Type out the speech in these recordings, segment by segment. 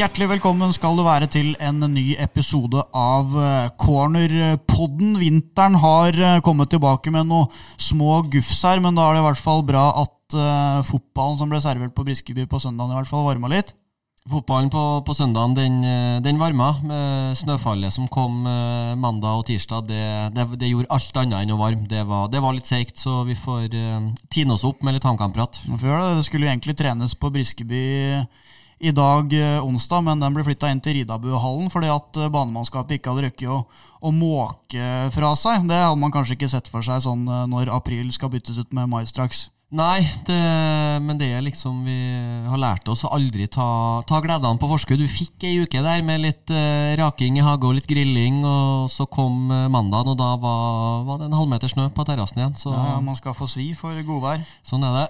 Hjertelig velkommen skal du være til en ny episode av eh, Cornerpodden. Vinteren har eh, kommet tilbake med noen små gufs her, men da er det i hvert fall bra at uh, fotballen som ble servert på Briskeby på søndagen, i hvert fall varma litt. Fotballen på, på søndagen den, den, varma. Med snøfallet som kom mandag og tirsdag, det, det, det, gjorde alt annet enn å varme. Det var, det var litt seigt, så vi får uh, tine oss opp med litt HamKam-prat. Det skulle jo egentlig trenes på Briskeby i dag eh, onsdag, men den ble flytta inn til Ridabuhallen fordi at eh, banemannskapet ikke hadde rukket å, å, måke fra seg. Det hadde man kanskje ikke sett for seg sånn eh, når april skal byttes ut med mai straks. Nei, det, men det er liksom vi har lært oss å aldri ta, ta gledene på forskudd. Du fikk ei uke der med litt uh, raking i hage og litt grilling, og så kom mandagen, og da var, var, det en halvmeter snø på terrassen igjen. Så, ja, man skal få svi for godvær. Sånn er det.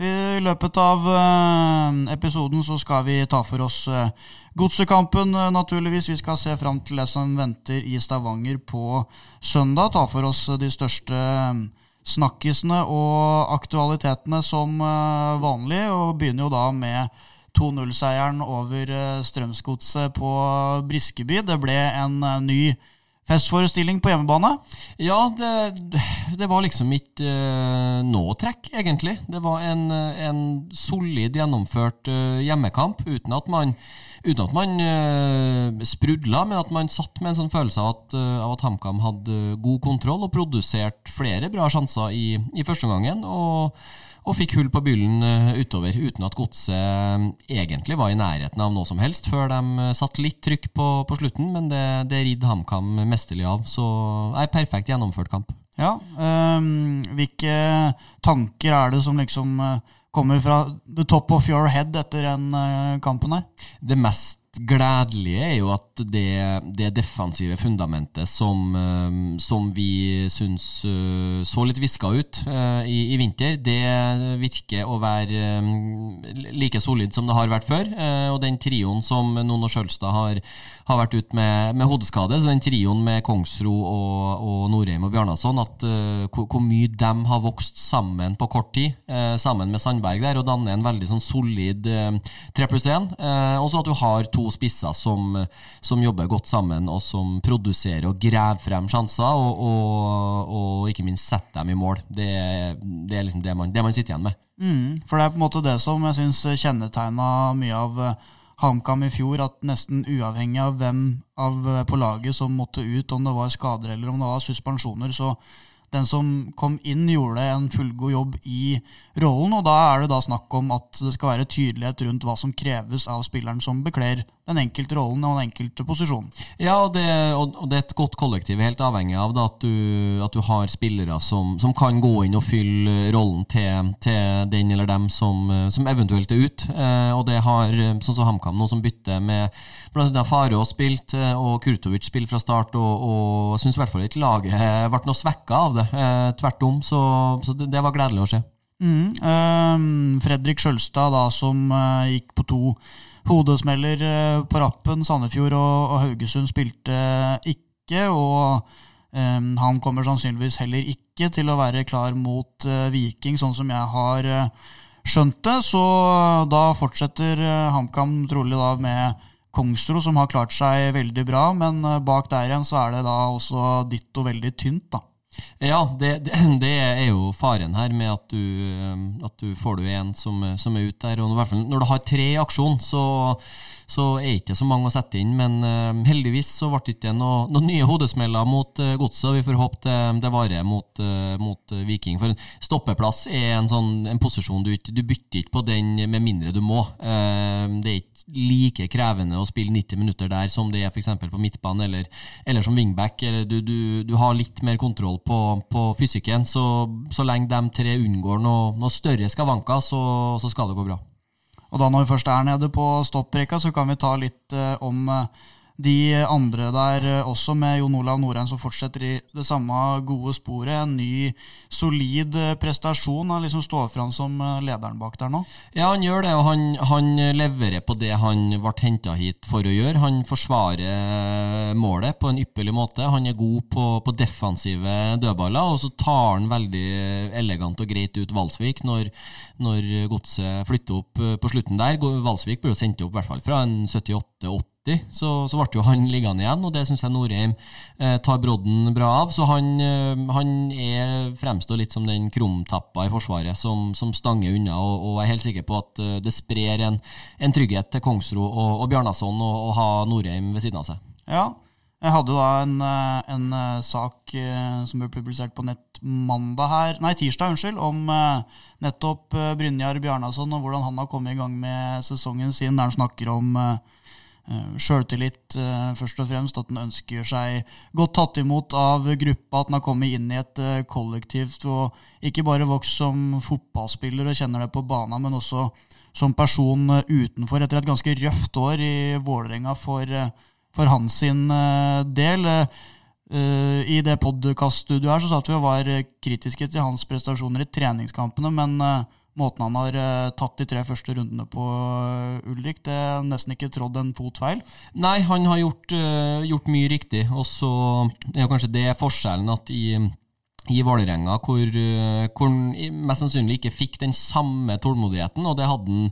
I løpet av eh, episoden så skal vi ta for oss eh, godsekampen, eh, naturligvis. Vi skal se fram til det som venter i Stavanger på søndag. Ta for oss de største snakkisene og aktualitetene som vanlig. Og begynner jo da med 2-0-seieren over Strømsgodset på Briskeby. Det ble en ny festforestilling på hjemmebane? Ja, det, det var liksom ikke uh, noe trekk, egentlig. Det var en, en solid gjennomført uh, hjemmekamp uten at man, uten at man uh, sprudla, men at man satt med en sånn følelse av at, av at HamKam hadde god kontroll og produsert flere bra sjanser i, i første omgangen. og og fikk hull på byllen eh, utover, uten at godset eh, egentlig var i nærheten av noe som helst, før de satte satt litt trykk på, på slutten, men det, det ridde HamKam mesterlig av. Så er perfekt gjennomført kamp. Ja, um, Hvilke tanker er det som liksom kommer fra the top of your head etter den kampen her? Det mest gledelige er jo at det, det defensive fundamentet som, eh, som vi syns eh, så litt viska ut eh, i, i, vinter, det virker å være like solid som det har vært før. Og den trioen som Nono Sjølstad har, har vært ute med, med, hodeskade, så den trioen med Kongsro og, og Norheim og Bjarnason, at hvor, mye de har vokst sammen på kort tid, sammen med Sandberg der, og danner en veldig sånn solid tre pluss én. Og så at du har to to spisser som, som, jobber godt sammen, og som produserer og graver frem sjanser, og, og, og ikke minst setter dem i mål. Det, det er liksom det man, det man, sitter igjen med. Mm, for det er på en måte det som jeg syns kjennetegna mye av eh, HamKam i fjor, at nesten uavhengig av hvem av eh, på laget som måtte ut, om det var skader eller om det var suspensjoner, så den som kom inn, gjorde en fullgod jobb i rollen. Og da er det da snakk om at det skal være tydelighet rundt hva som kreves av spilleren som bekler den enkelte rollen og den enkelte posisjonen. Ja, og det, og det er et godt kollektiv. Helt avhengig av det, at, du, at, du, har spillere som, som, kan gå inn og fylle rollen til, til den eller dem som, som eventuelt er ute. Eh, og det har, sånn som HamKam nå, som bytter med bl.a. Farås spilt, eh, og Kurtovic spilt fra start, og, jeg syns i hvert fall ikke laget ble noe svekka av det. Eh, tvert om, så, så det, det, var gledelig å se. Mm, eh, Fredrik Sjølstad, da, som eh, gikk på to hodesmeller eh, på rappen. Sandefjord og, og Haugesund spilte ikke, og um, han kommer sannsynligvis heller ikke til å være klar mot uh, Viking, sånn som jeg har skjønt det. Så da fortsetter uh, HamKam trolig da med Kongsro, som har klart seg veldig bra, men bak der igjen så er det da også ditto veldig tynt, da. Ja, det, det, det, er jo faren her med at du, at du får du en som, som er ute der. og i hvert fall Når du har tre i aksjon, så så er det ikke så mange å sette inn. Men uh, heldigvis så ble det ikke noen noe nye hodesmeller mot uh, Godset. Vi får håpe det, det varer mot, uh, mot Viking. For en stoppeplass er en, sånn, en posisjon du, du bytter ikke på den med mindre du må. det er ikke like krevende å spille 90 minutter der som det er f.eks. på midtbanen eller, eller som wingback. Eller du, du, du, har litt mer kontroll på, på fysikken. Så, så lenge de tre unngår noe, noe større skavanker, så, så skal det gå bra. Og da når vi først er nede på stopprekka, så kan vi ta litt eh, om eh, de andre der eh, også, med Jon Olav Norheim som fortsetter i det samme gode sporet. En ny, solid eh, prestasjon. Han liksom står fram som eh, lederen bak der nå. Ja, han gjør det, og han, han leverer på det han ble henta hit for å gjøre. Han forsvarer målet på en ypperlig måte. Han er god på, på defensive dødballer, og så tar han veldig elegant og greit ut Valsvik når, når godset flytter opp på slutten der. Valsvik blir jo sendt opp i hvert fall fra en 78-80 så, så, ble jo han liggende igjen, og det syns jeg Norheim eh, tar brodden bra av. Så han, eh, han er, fremstår litt som den krumtappa i Forsvaret som, som stanger unna, og, og, jeg er helt sikker på at eh, det sprer en, en trygghet til Kongsro og, og Bjarnason å ha Norheim ved siden av seg. Ja, jeg hadde da en, eh, en, en sak eh, som ble publisert på nett mandag her, nei tirsdag, unnskyld, om nettopp Brynjar Bjarnason og hvordan han har kommet i gang med sesongen sin, der han snakker om Eh, sjøltillit, eh, først og fremst. At han ønsker seg godt tatt imot av gruppa. At han har kommet inn i et eh, kollektivt og ikke bare vokst som fotballspiller og kjenner det på banen, men også som person utenfor, etter et ganske røft år i Vålerenga for, for hans sin del. I det podkaststudioet her så satt vi og var kritiske til hans prestasjoner i treningskampene, men måten han har uh, tatt de tre første rundene på, uh, Ulrik. Det er nesten ikke trådd en fot feil. Nei, han har gjort, uh, gjort mye riktig. Og så er kanskje det forskjellen at i i Vålerenga, hvor, eh, han mest sannsynlig ikke fikk den samme tålmodigheten. Og det hadde han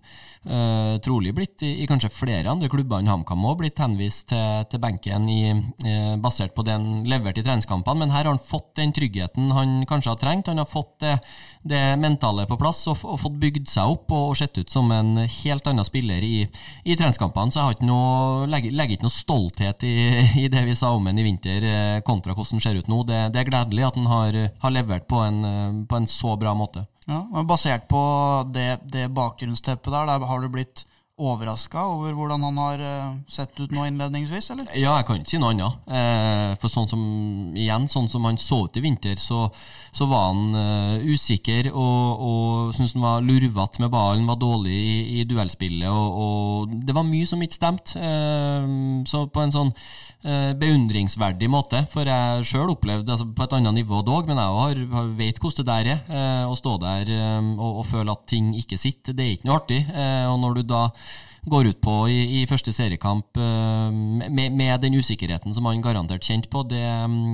uh, trolig blitt i, i, kanskje flere andre klubber enn HamKam òg, blitt henvist til, til benken i, uh, basert på det han leverte i treningskampene. Men her har han fått den tryggheten han kanskje har trengt. Han har fått det, det mentale på plass og, og, fått bygd seg opp og, og, sett ut som en helt annen spiller i, i treningskampene. Så jeg har ikke noe, legger, legger ikke noe stolthet i, det vi sa om ham i vinter, kontra hvordan han ser ut nå. Det, det er gledelig at han har har levert på en, eh, på en så bra måte. Ja, og Basert på det, det bakgrunnsteppet der, der har du blitt overraska over hvordan han har uh, sett ut nå innledningsvis, eller? Ja, jeg kan ikke si noe annet. Eh, for sånn som, igjen, sånn som han så ut i vinter, så, så var han usikker og, og syntes han var lurvete med ballen, var dårlig i, i duellspillet, og, og, det var mye som ikke stemte. Eh, så på en sånn eh, beundringsverdig måte, for jeg sjøl opplevde altså, på et annet nivå dog, men jeg har, har vet hvordan det der er, eh, å stå der og, og, føle at ting ikke sitter. Det er ikke noe artig. og når du da går ut på i, i første seriekamp med, med, den usikkerheten som han garantert kjente på. Det,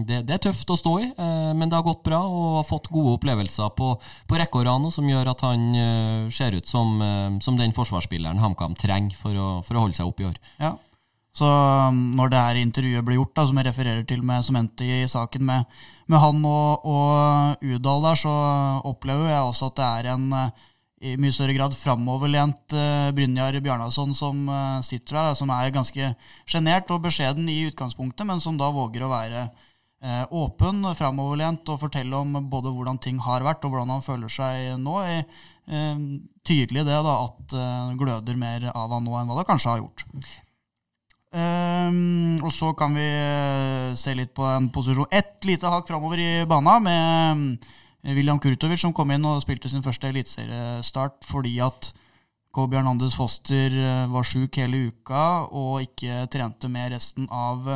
det, det, er tøft å stå i, men det har gått bra og har fått gode opplevelser på, på rekke og rad som gjør at han ser ut som, som, den forsvarsspilleren HamKam trenger for å, for å holde seg oppe i år. Ja. Så um, når det her intervjuet blir gjort, da, som jeg refererer til med, som endte i saken med, med han og, og Udal der, så opplever jeg også at det er en i mye større grad framoverlent uh, Brynjar Bjarnason som uh, sitter der, som er ganske sjenert og beskjeden i utgangspunktet, men som da våger å være uh, åpen, framoverlent og fortelle om både hvordan ting har vært og hvordan han føler seg nå. Uh, tydelig det da at gløder mer av han nå enn hva det kanskje har gjort. Og så kan vi se litt på en posisjon. Ett lite hakk framover i bana med William Kurtovic som kom inn og spilte sin første eliteseriestart fordi at Kobe Hernandez Foster eh, var sjuk hele uka og ikke trente med resten av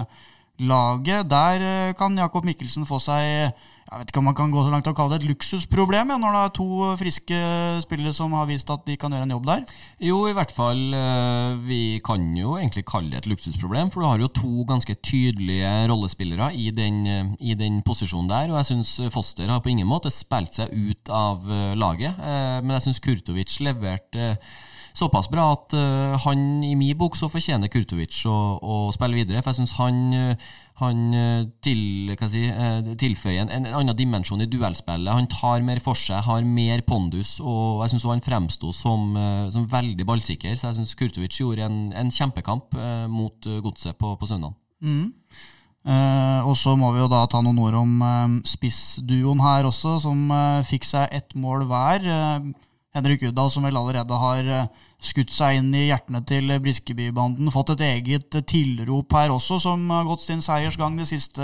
laget. Der eh, kan Jakob Mikkelsen få seg jeg vet ikke om man kan gå så langt og kalle det et luksusproblem, ja, når det er to friske spillere som har vist at de kan gjøre en jobb der? Jo, i hvert fall. Eh, vi kan jo egentlig kalle det et luksusproblem, for du har jo to ganske tydelige rollespillere i den, eh, i den posisjonen der. Og jeg syns Foster har på ingen måte spilt seg ut av laget, men jeg syns Kurtovic leverte såpass bra at han i min bok så fortjener Kurtovic å, å spille videre. For jeg syns han han eh, til, si, eh, tilføyer en, en, annen dimensjon i duellspillet. Han tar mer for seg, har mer pondus, og jeg syns han fremsto som, eh, som, veldig ballsikker. Så jeg syns Kurtovic gjorde en, en kjempekamp mot Godset på, på søndag. Mm. Uh, og så må vi jo da ta noen ord om uh, spissduoen her også, som uh, fikk seg ett mål hver. Henrik Uddal, som vel allerede har skutt seg inn i hjertene til Briskeby-banden. Fått et eget tilrop her også, som har gått sin seiersgang de siste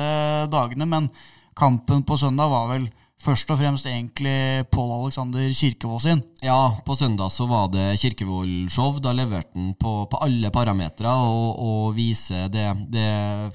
dagene. Men kampen på søndag var vel først og fremst egentlig Pål Alexander Kirkevold sin. Ja, på søndag så var det Kirkevold-show. Da leverte han på, på, alle parametere og, og viser det, det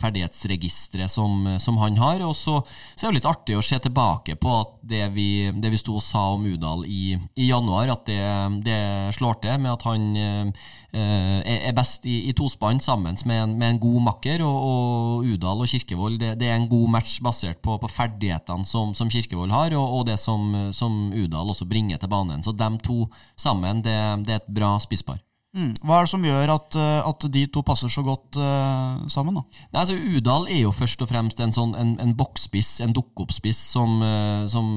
ferdighetsregisteret som, som, han har. Og så, så, er det litt artig å se tilbake på at det vi, det vi sto og sa om Udal i, i januar, at det, det, slår til med at han eh, er best i, i tospann sammen med en, med en, god makker. Og, og Udal og Kirkevold, det, det, er en god match basert på, på ferdighetene som, som Kirkevold har har, og, og det som, som, Udal også bringer til banen. Så de to sammen, det, det er et bra spisspar. Mm. Hva er det som gjør at, eh, at de to passer så godt uh, sammen? da? Nei, altså Udal er jo først og fremst en sånn en, en boksspiss, en dukkoppspiss, som, uh, som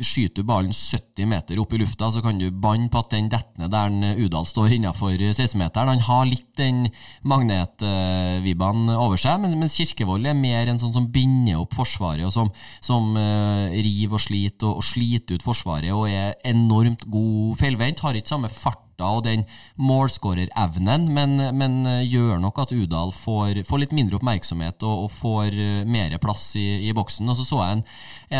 skyter ballen 70 meter opp i lufta, så kan du banne på at den detter ned der Udal står innafor 16-meteren. Han har litt den magnetvibbaen uh, over seg, men, mens Kirkevold er mer en sånn som binder opp Forsvaret, og som, som river og sliter og, og sliter ut Forsvaret, og er enormt god feilvendt. Har ikke samme fart og den målskårerevnen, men, men eh, gjør nok at Udal får, får, litt mindre oppmerksomhet og, og får uh, mer plass i, i, boksen. Og så så jeg en,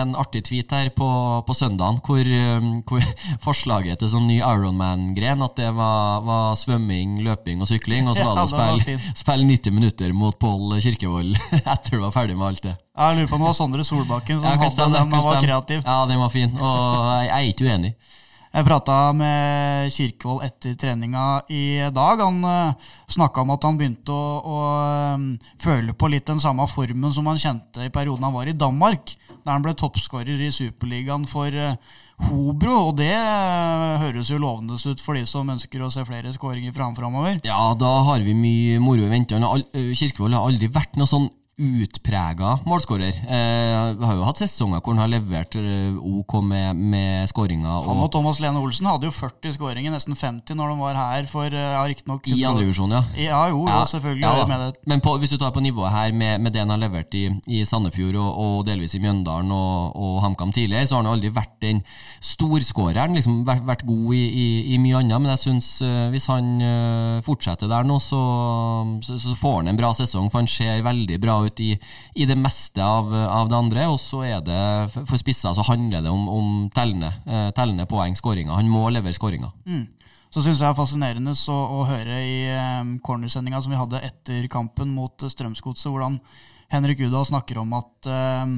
en artig tweet her på, på søndagen hvor, um, hvor, forslaget til sånn ny Ironman-gren at det var, var, svømming, løping og sykling, og så var det å spille, spille 90 minutter mot Pål Kirkevold etter du var ferdig med alt det. Jeg lurer på om det var Sondre Solbakken som ja, hadde den, han var kreativ. Ja, den var fin, og jeg er ikke uenig. Jeg prata med Kirkevold etter treninga i dag. Han uh, eh, snakka om at han begynte å, å um, føle på litt den samme formen som han kjente i perioden han var i Danmark, der han ble toppskårer i Superligaen for uh, Hobro, og det uh, høres jo lovende ut for de som ønsker å se flere skåringer fra framover. Ja, da har vi mye moro i vente. Kirkevold har aldri vært noe sånn utprega målskårer. Eh, har jo hatt sesonger hvor han har levert eh, OK med, med skåringer. Han og Thomas Lene Olsen hadde jo 40 skåringer, nesten 50 når de var her for eh, ja, riktignok I andre divisjon, ja. Ja, jo, ja, selvfølgelig. Ja, med det. Men på, hvis du tar på nivået her med, med det han har levert i, i Sandefjord og, og, delvis i Mjøndalen og, og HamKam tidligere, så har han aldri vært den storskåreren. Liksom vært, vært god i, i, i, mye annet, men jeg syns hvis han fortsetter der nå, så, så, så, får han en bra sesong, for han ser veldig bra ut i, i det meste av, av, det andre. Og så er det for spisser så handler det om, om tellende, eh, tellende poeng, skåringer. Han må levere skåringer. Mm. Så syns jeg det er fascinerende å, å høre i um, cornersendinga som vi hadde etter kampen mot Strømsgodset, hvordan Henrik Udal snakker om at um,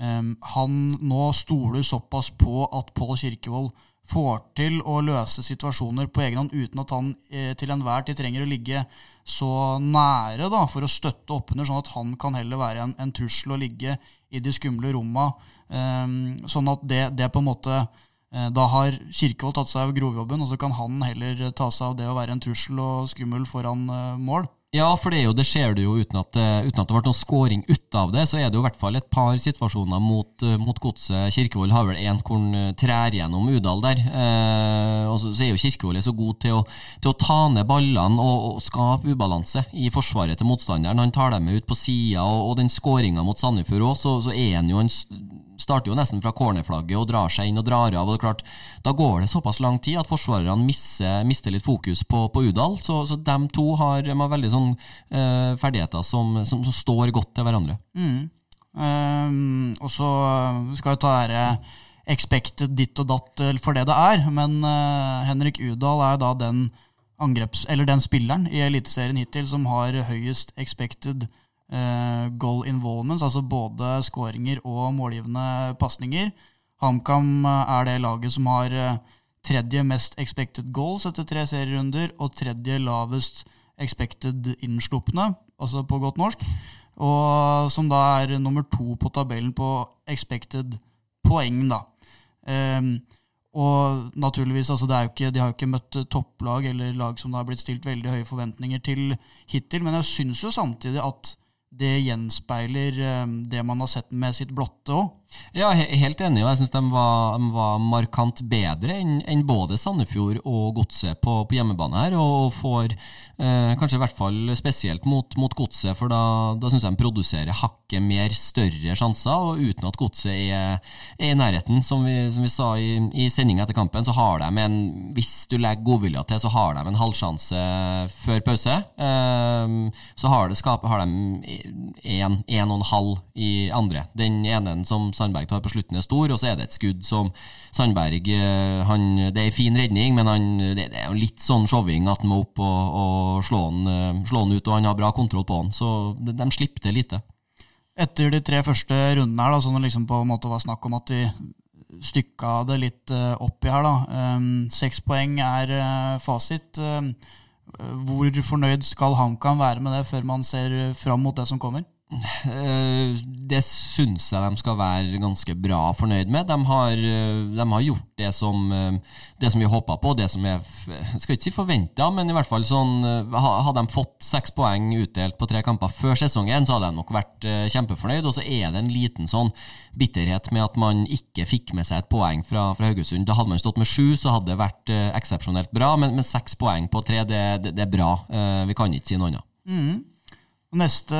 um, han nå stoler såpass på at Pål Kirkevold får til å løse situasjoner på egen hånd uten at han eh, til enhver tid trenger å ligge så nære da, for å støtte oppunder, sånn at han kan heller være en, en trussel å ligge i de skumle romma. Eh, sånn at det, det, på en måte eh, Da har Kirkevold tatt seg av grovjobben, og så kan han heller ta seg av det å være en trussel og skummel foran uh, mål. Ja, for det, jo, det ser du jo uten at, eh, uten at det ble noen scoring ut av det. Så er det jo i hvert fall et par situasjoner mot, eh, mot godset. Kirkevold har vel hvor han eh, trær gjennom Udal der. Eh, og så, så, er jo Kirkevold så god til å, til å ta ned ballene og, og, skape ubalanse i forsvaret til motstanderen. Han tar dem ut på sida, og, og den skåringa mot Sandefjord òg, så, så, er han jo en starter jo nesten fra cornerflagget og drar seg inn og drar av. og det er klart, Da går det såpass lang tid at forsvarerne mister, mister litt fokus på, på Udal. Så, så de to har, de veldig sånn eh, ferdigheter som, som, som, står godt til hverandre. Mm. Um, og så skal vi ta dette expected ditt og datt eh, for det det er, men uh, Henrik Udal er da den angreps, eller den spilleren i Eliteserien hittil som har høyest expected goal involvements, altså både skåringer og målgivende pasninger. HamKam er det laget som har tredje mest expected goals etter tre serierunder, og tredje lavest expected innslupne, altså på godt norsk. Og som da er nummer to på tabellen på expected poeng, da. Um, og naturligvis, altså ikke, De har jo ikke møtt topplag eller lag som det har blitt stilt veldig høye forventninger til hittil, men jeg syns jo samtidig at det gjenspeiler um, det man har sett med sitt blotte òg. Ja, helt enig. og Jeg syns de, de, var markant bedre enn en både Sandefjord og Godset på, på, hjemmebane her. Og får eh, kanskje i hvert fall spesielt mot, mot Godset, for da, da syns jeg de produserer hakket mer større sjanser. Og uten at Godset er, er, i nærheten, som vi, som vi sa i, i sendinga etter kampen, så har de en Hvis du legger godvilja til, så har de en halvsjanse før pause. Eh, så har, det skapet, har de én og en halv i andre. Den ene som Sandberg tar på slutten, er stor. Og så er det et skudd som Sandberg eh, han, Det er en fin redning, men han, det, det er litt sånn showing at han må opp og, og slå, han, eh, slå, han, ut. Og han har bra kontroll på han, så de, de slipper til lite. Etter de tre første rundene her, da, sånn det liksom på en måte var snakk om at vi stykka det litt uh, opp i her, da. Um, seks poeng er fasit. Um, hvor fornøyd skal HamKam være med det før man ser fram mot det som kommer? Eh, det syns jeg de skal være ganske bra fornøyd med. De har, eh, de har gjort det som, eh, det som vi håpa på, det som jeg skal ikke si forventa, men i hvert fall sånn Hadde de fått seks poeng utdelt på tre kamper før sesongen, så hadde de nok vært kjempefornøyd. Og så er det en liten sånn bitterhet med at man ikke fikk med seg et poeng fra, fra Haugesund. Da hadde man stått med sju, så hadde det vært eksepsjonelt bra, men, men seks poeng på tre, det, det, det, er bra. Vi kan ikke si noe annet. Mm. Neste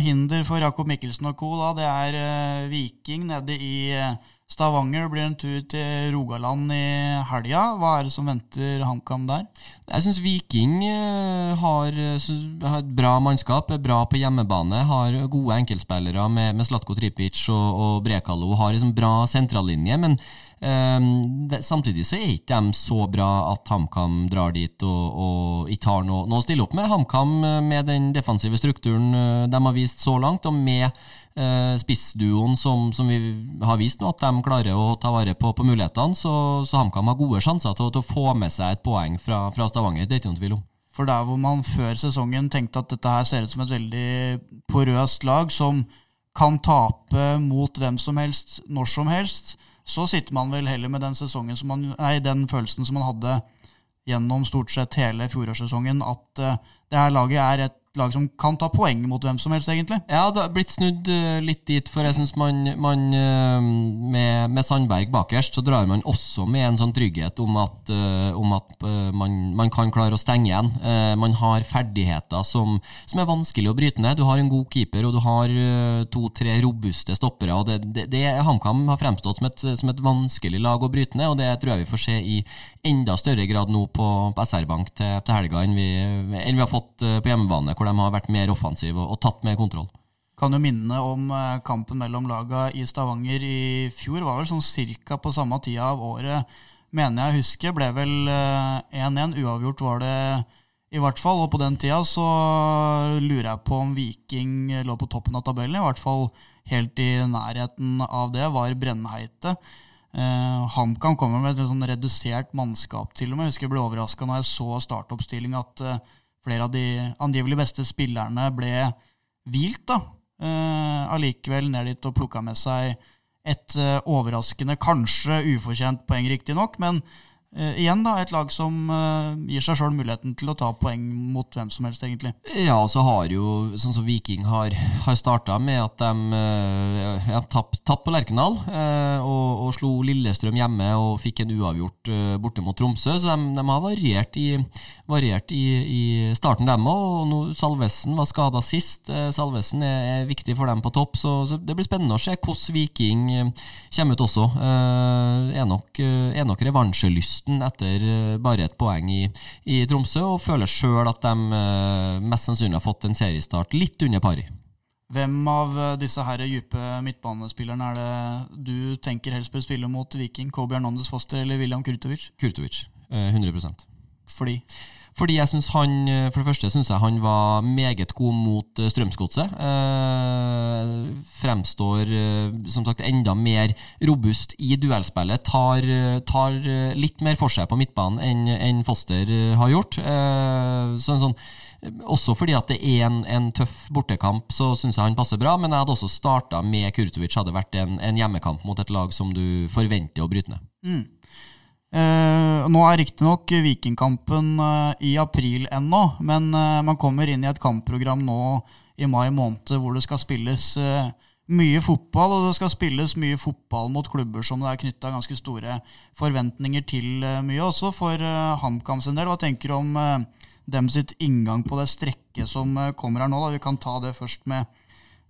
hinder for Jakob Mikkelsen og co. Da, det er uh, Viking nede i uh, Stavanger. Det blir en tur til Rogaland i helga. Hva er det som venter HamKam der? Jeg syns Viking uh, har, har, et bra mannskap, er bra på hjemmebane. Har gode enkeltspillere med, med Slatko Tripic og, og Brekalo. Har liksom bra sentrallinje. men Um, det, samtidig så er ikke de så bra at HamKam drar dit og, og ikke har noe, noe, å stille opp med. HamKam eh, med den defensive strukturen uh, de har vist så langt, og med uh, spissduoen som, som, vi har vist nå, at de klarer å ta vare på, på mulighetene, så, så HamKam har gode sjanser til, til, å få med seg et poeng fra, fra Stavanger. Det er ikke noen tvil om. For der hvor man før sesongen tenkte at dette her ser ut som et veldig porøst lag som kan tape mot hvem som helst når som helst, så sitter man vel heller med den, man, nei, den følelsen som man hadde gjennom stort sett hele fjorårssesongen, at uh, det her laget er et lag som kan ta poeng mot hvem som helst, egentlig. Ja, det har blitt snudd uh, litt dit, for jeg syns man, man uh, med, med, Sandberg bakerst, så drar man også med en sånn trygghet om at, uh, om at man, man, kan klare å stenge igjen. man har ferdigheter som, som, er vanskelig å bryte ned. Du har en god keeper, og du har to-tre robuste stoppere. og det, det, det HamKam har fremstått som et, som et, vanskelig lag å bryte ned, og det tror jeg vi får se i enda større grad nå på, på SR-Bank til, til helga enn vi, enn vi har fått på hjemmebane. hvor de har vært mer offensive og, og tatt mer kontroll. Kan jo minne om eh, kampen mellom laga i Stavanger i fjor. Var vel sånn cirka på samme tida av året, mener jeg husker. Ble vel 1-1. Eh, Uavgjort var det i hvert fall. Og på den tida så lurer jeg på om Viking lå på toppen av tabellen. I hvert fall helt i nærheten av det var brennheite. Uh, HamKam kommer med et sånn redusert mannskap, til og med. Jeg husker jeg ble overraska når jeg så startoppstilling at eh, flere av de angivelig beste spillerne ble hvilt, da. Uh, allikevel ned dit og plukka med seg et uh, overraskende, kanskje ufortjent poeng, riktignok, men Uh, igjen da, et lag som uh, gir seg sjøl muligheten til å ta poeng mot hvem som helst, egentlig. Ja, og så har jo, sånn som Viking har, har starta med at de uh, ja, tapp, tapp på Lerkendal og, og, slo Lillestrøm hjemme og fikk en uavgjort borte mot Tromsø. Så de, de har variert i, variert i, i starten, dem òg. Salvesen var skada sist. Salvesen er, er, viktig for dem på topp, så, så, det blir spennende å se hvordan Viking kommer ut også. er nok, er nok revansjelyst høsten etter eh, bare et poeng i, i Tromsø, og føler sjøl at de eh, mest sannsynlig har fått en seriestart litt under pari. Hvem av eh, disse her dype midtbanespillerne er det du tenker helst bør spille mot Viking? Kobe Hernandez Foster eller William Kurtovic? Kurtovic, 100% Fordi? Fordi jeg synes han, eh, For det første syns jeg han var meget god mot eh, Strømsgodset. Eh, fremstår eh, som sagt enda mer robust i duellspillet. Tar, tar litt mer for seg på midtbanen enn en Foster har gjort. Eh, sånn, sånn, også fordi at det er en, en tøff bortekamp, så syns jeg han passer bra. Men jeg hadde også starta med Kurtovic, hadde vært en, en, hjemmekamp mot et lag som du forventer å bryte ned. Mm. Uh, nå er riktignok Vikingkampen eh, i april ennå, men eh, man kommer inn i et kampprogram nå i mai måned hvor det skal spilles mye fotball, og det skal spilles mye fotball mot klubber som det er knytta ganske store forventninger til mye. Også for HamKam sin del. Hva tenker du om dem sitt inngang på det strekket som kommer her nå? Da? Vi kan ta det først med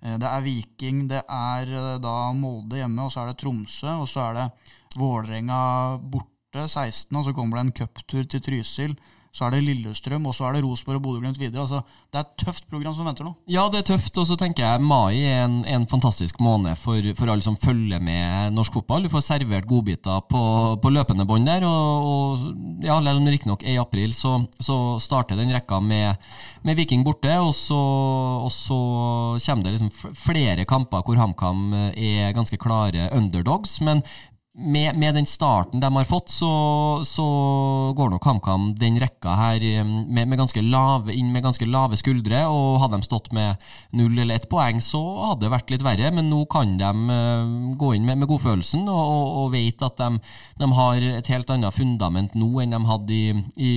Det er Viking, det er da Molde hjemme, og så er det Tromsø, og så er det Vålerenga borte borte 16, og så kommer det en cuptur til Trysil. så er det Lillestrøm, og så er det Rosenborg og Bodø-Glimt videre. Altså, det er et tøft program som venter nå. Ja, det er tøft, og så tenker jeg mai er en, en fantastisk måned for, for, alle som følger med norsk fotball. Du får servert godbiter på, på løpende bånd der, og, og ja, selv om det riktignok er i april, så, så, starter den rekka med, med Viking borte, og så, og så, kommer det liksom flere kamper hvor HamKam er ganske klare underdogs. men med, med, den starten de har fått, så, så går nok HamKam den rekka her med, med, ganske lave, inn med ganske lave skuldre. og Hadde de stått med null eller ett poeng, så hadde det vært litt verre. Men nå kan de gå inn med, med godfølelsen og, og, og vet at de, de, har et helt annet fundament nå enn de hadde i, i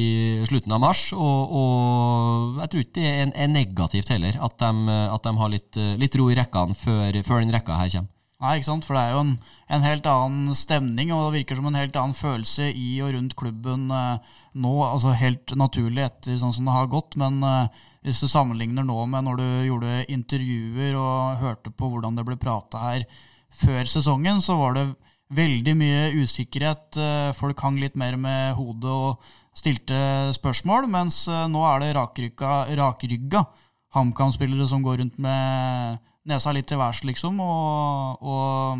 slutten av mars. Og, og, jeg tror ikke det er, er negativt heller, at de, at de har litt, litt, ro i rekkene før, før den rekka her kommer. Nei, ikke sant? For det er jo en, en, helt annen stemning, og det virker som en helt annen følelse i og rundt klubben eh, nå. altså Helt naturlig etter sånn som det har gått, men eh, hvis du sammenligner nå med når du gjorde intervjuer og hørte på hvordan det ble prata her før sesongen, så var det veldig mye usikkerhet. Eh, folk hang litt mer med hodet og stilte spørsmål, mens eh, nå er det rakrygga, rakrygga HamKam-spillere som går rundt med nesa litt til værs, liksom, og, og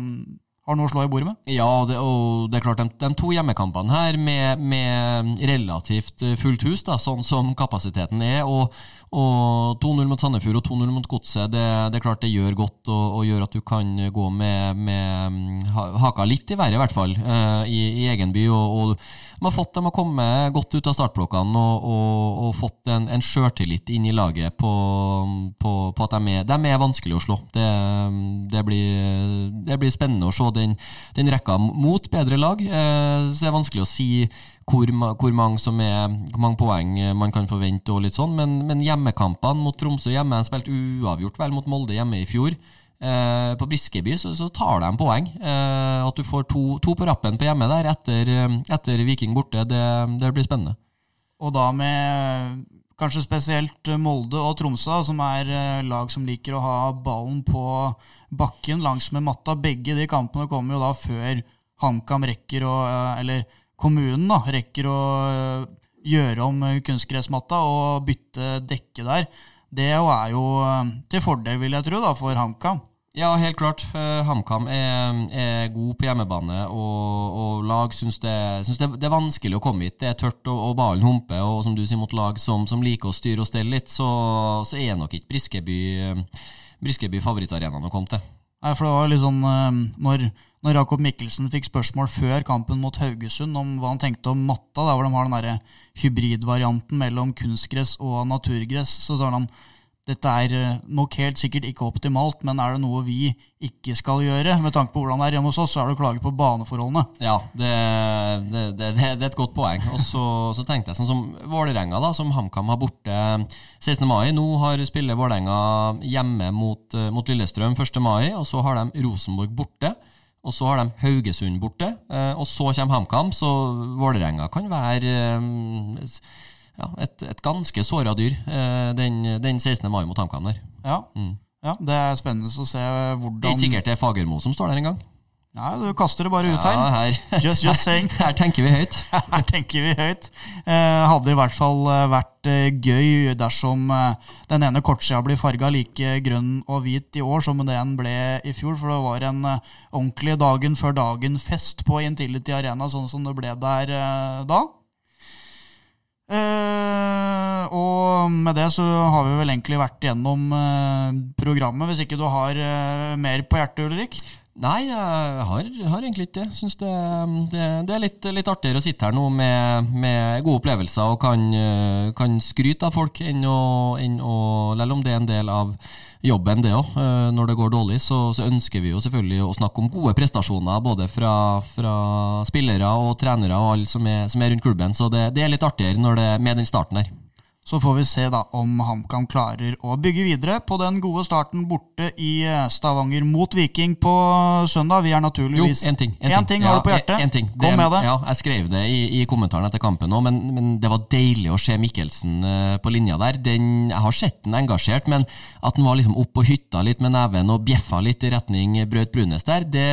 har noe å slå i bordet med? Ja, det, og det er klart, de, de to hjemmekampene her med, med, relativt fullt hus, da, sånn som kapasiteten er, og, og 2-0 mot Sandefjord og 2-0 mot Godset, det, det, er klart det gjør godt og, og, gjør at du kan gå med, med mm, haka litt i været, i hvert fall, uh, i, i, egen by. og, og de har, fått, de har kommet godt ut av startblokkene og, og, fått en, en sjøltillit inn i laget på, på, på at de er, de er, vanskelig å slå. Det, det, blir, det blir, spennende å se den, den rekka mot bedre lag. Eh, så det er vanskelig å si hvor, hvor, mange er, hvor, mange poeng man kan forvente, og litt sånn, men, men hjemmekampene mot Tromsø hjemme har spilte uavgjort vel mot Molde hjemme i fjor. Eh, på Briskeby så, så, tar de poeng. Eh, at du får to, to, på rappen på hjemme der etter, etter Viking borte, det, det, blir spennende. Og da med kanskje spesielt Molde og Tromsø, som er eh, lag som liker å ha ballen på bakken langs med matta. Begge de kampene kommer jo da før HamKam rekker å eh, Eller kommunen da, rekker å eh, gjøre om kunstgressmatta og bytte dekke der. Det er jo til fordel, vil jeg tro, da, for HamKam. Ja, helt klart. Uh, HamKam er, er, god på hjemmebane, og, og lag syns, det, syns det, det, er vanskelig å komme hit. Det er tørt, og, og ballen humper. Og som du sier, mot lag som, som liker å styre og stelle litt, så, så er nok ikke Briskeby, Briskeby favorittarenaen å komme til. Nei, for det var litt sånn uh, når, når, Jakob Mikkelsen fikk spørsmål før kampen mot Haugesund om hva han tenkte om matta, der hvor de har den der hybridvarianten mellom kunstgress og naturgress, så sa han dette er eh, nok helt sikkert ikke optimalt, men er det noe vi ikke skal gjøre? Med tanke på hvordan det er hjemme hos oss, så er det å klage på baneforholdene. Ja, det, det, det, det er et godt poeng. Og så, tenkte jeg sånn som Vålerenga, da, som HamKam har borte 16. mai. Nå har spiller Vålerenga hjemme mot, eh, mot Lillestrøm 1. mai, og så har de Rosenborg borte. Og så har de Haugesund borte, eh, og så kommer HamKam, så Vålerenga kan være ja, et, et, ganske såra dyr eh, den, den, 16. mai mot HamKam der. Ja. Mm. ja. det er spennende å se hvordan Det er ikke sikkert det er Fagermo som står der engang. Nei, du kaster det bare ut her. Ja, her. Just, just saying. her tenker vi høyt. her tenker vi høyt. Eh, hadde i hvert fall eh, vært eh, gøy dersom eh, den ene kortsida blir farga like grønn og hvit i år som den ble i fjor. For det var en ordentlig dagen før dagen-fest på Intility Arena, sånn som det ble der da. Uh, og med det så har vi vel egentlig vært gjennom eh, programmet, hvis ikke du har eh, mer på hjertet, Ulrik? Nei, jeg har, har egentlig ikke det. Det, det, det, er litt, litt, artigere å sitte her nå med, med gode opplevelser og kan, kan, skryte av folk enn å, enn å Selv om det er en del av jobben, det òg. Eh, når det går dårlig, så, så, ønsker vi jo selvfølgelig å snakke om gode prestasjoner. Både fra, fra spillere og trenere og alle som er, som er rundt klubben. Så det, det er litt artigere det, med den starten her. Så får vi se da om HamKam klarer å bygge videre på den gode starten borte i eh, Stavanger mot Viking på søndag. Vi er naturligvis Jo, én ting. En, en ting, har du på hjertet? En, ting. Kom med det. Ja, jeg skrev det i, i kommentaren etter kampen òg, men, men, det var deilig å se Mikkelsen uh, på linja der. Den, jeg har sett den engasjert, men at han var liksom opp på hytta litt med neven og bjeffa litt i retning Braut Brunes der, det,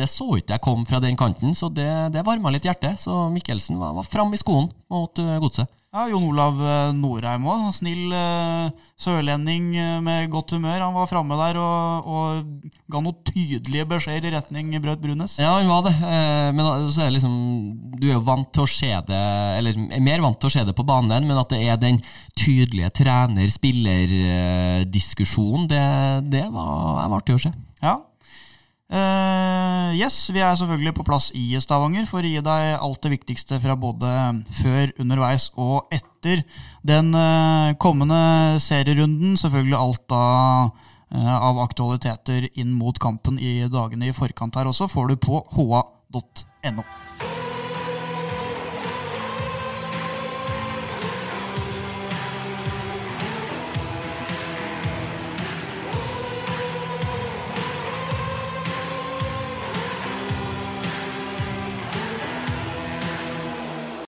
det så ikke jeg kom fra den kanten, så det, det varma litt hjertet. Så Mikkelsen var, var fram i skoen mot uh, godset. Ja, Jon Olav eh, Norheim òg. Snill uh, sørlending uh, med godt humør. Han var framme der og, og, ga noen tydelige beskjeder i retning Braut Brunes. Ja, han var det. Eh, men så er det liksom Du er jo vant til å se det Eller er mer vant til å se det på banen, men at det er den tydelige trener-spiller-diskusjonen, det, det var, var artig å se. Ja, Uh, yes, vi er selvfølgelig på plass i Stavanger for å gi deg alt det viktigste fra både før, underveis og etter den uh, kommende serierunden. Selvfølgelig alt da uh, av aktualiteter inn mot kampen i dagene i forkant her også får du på ha.no.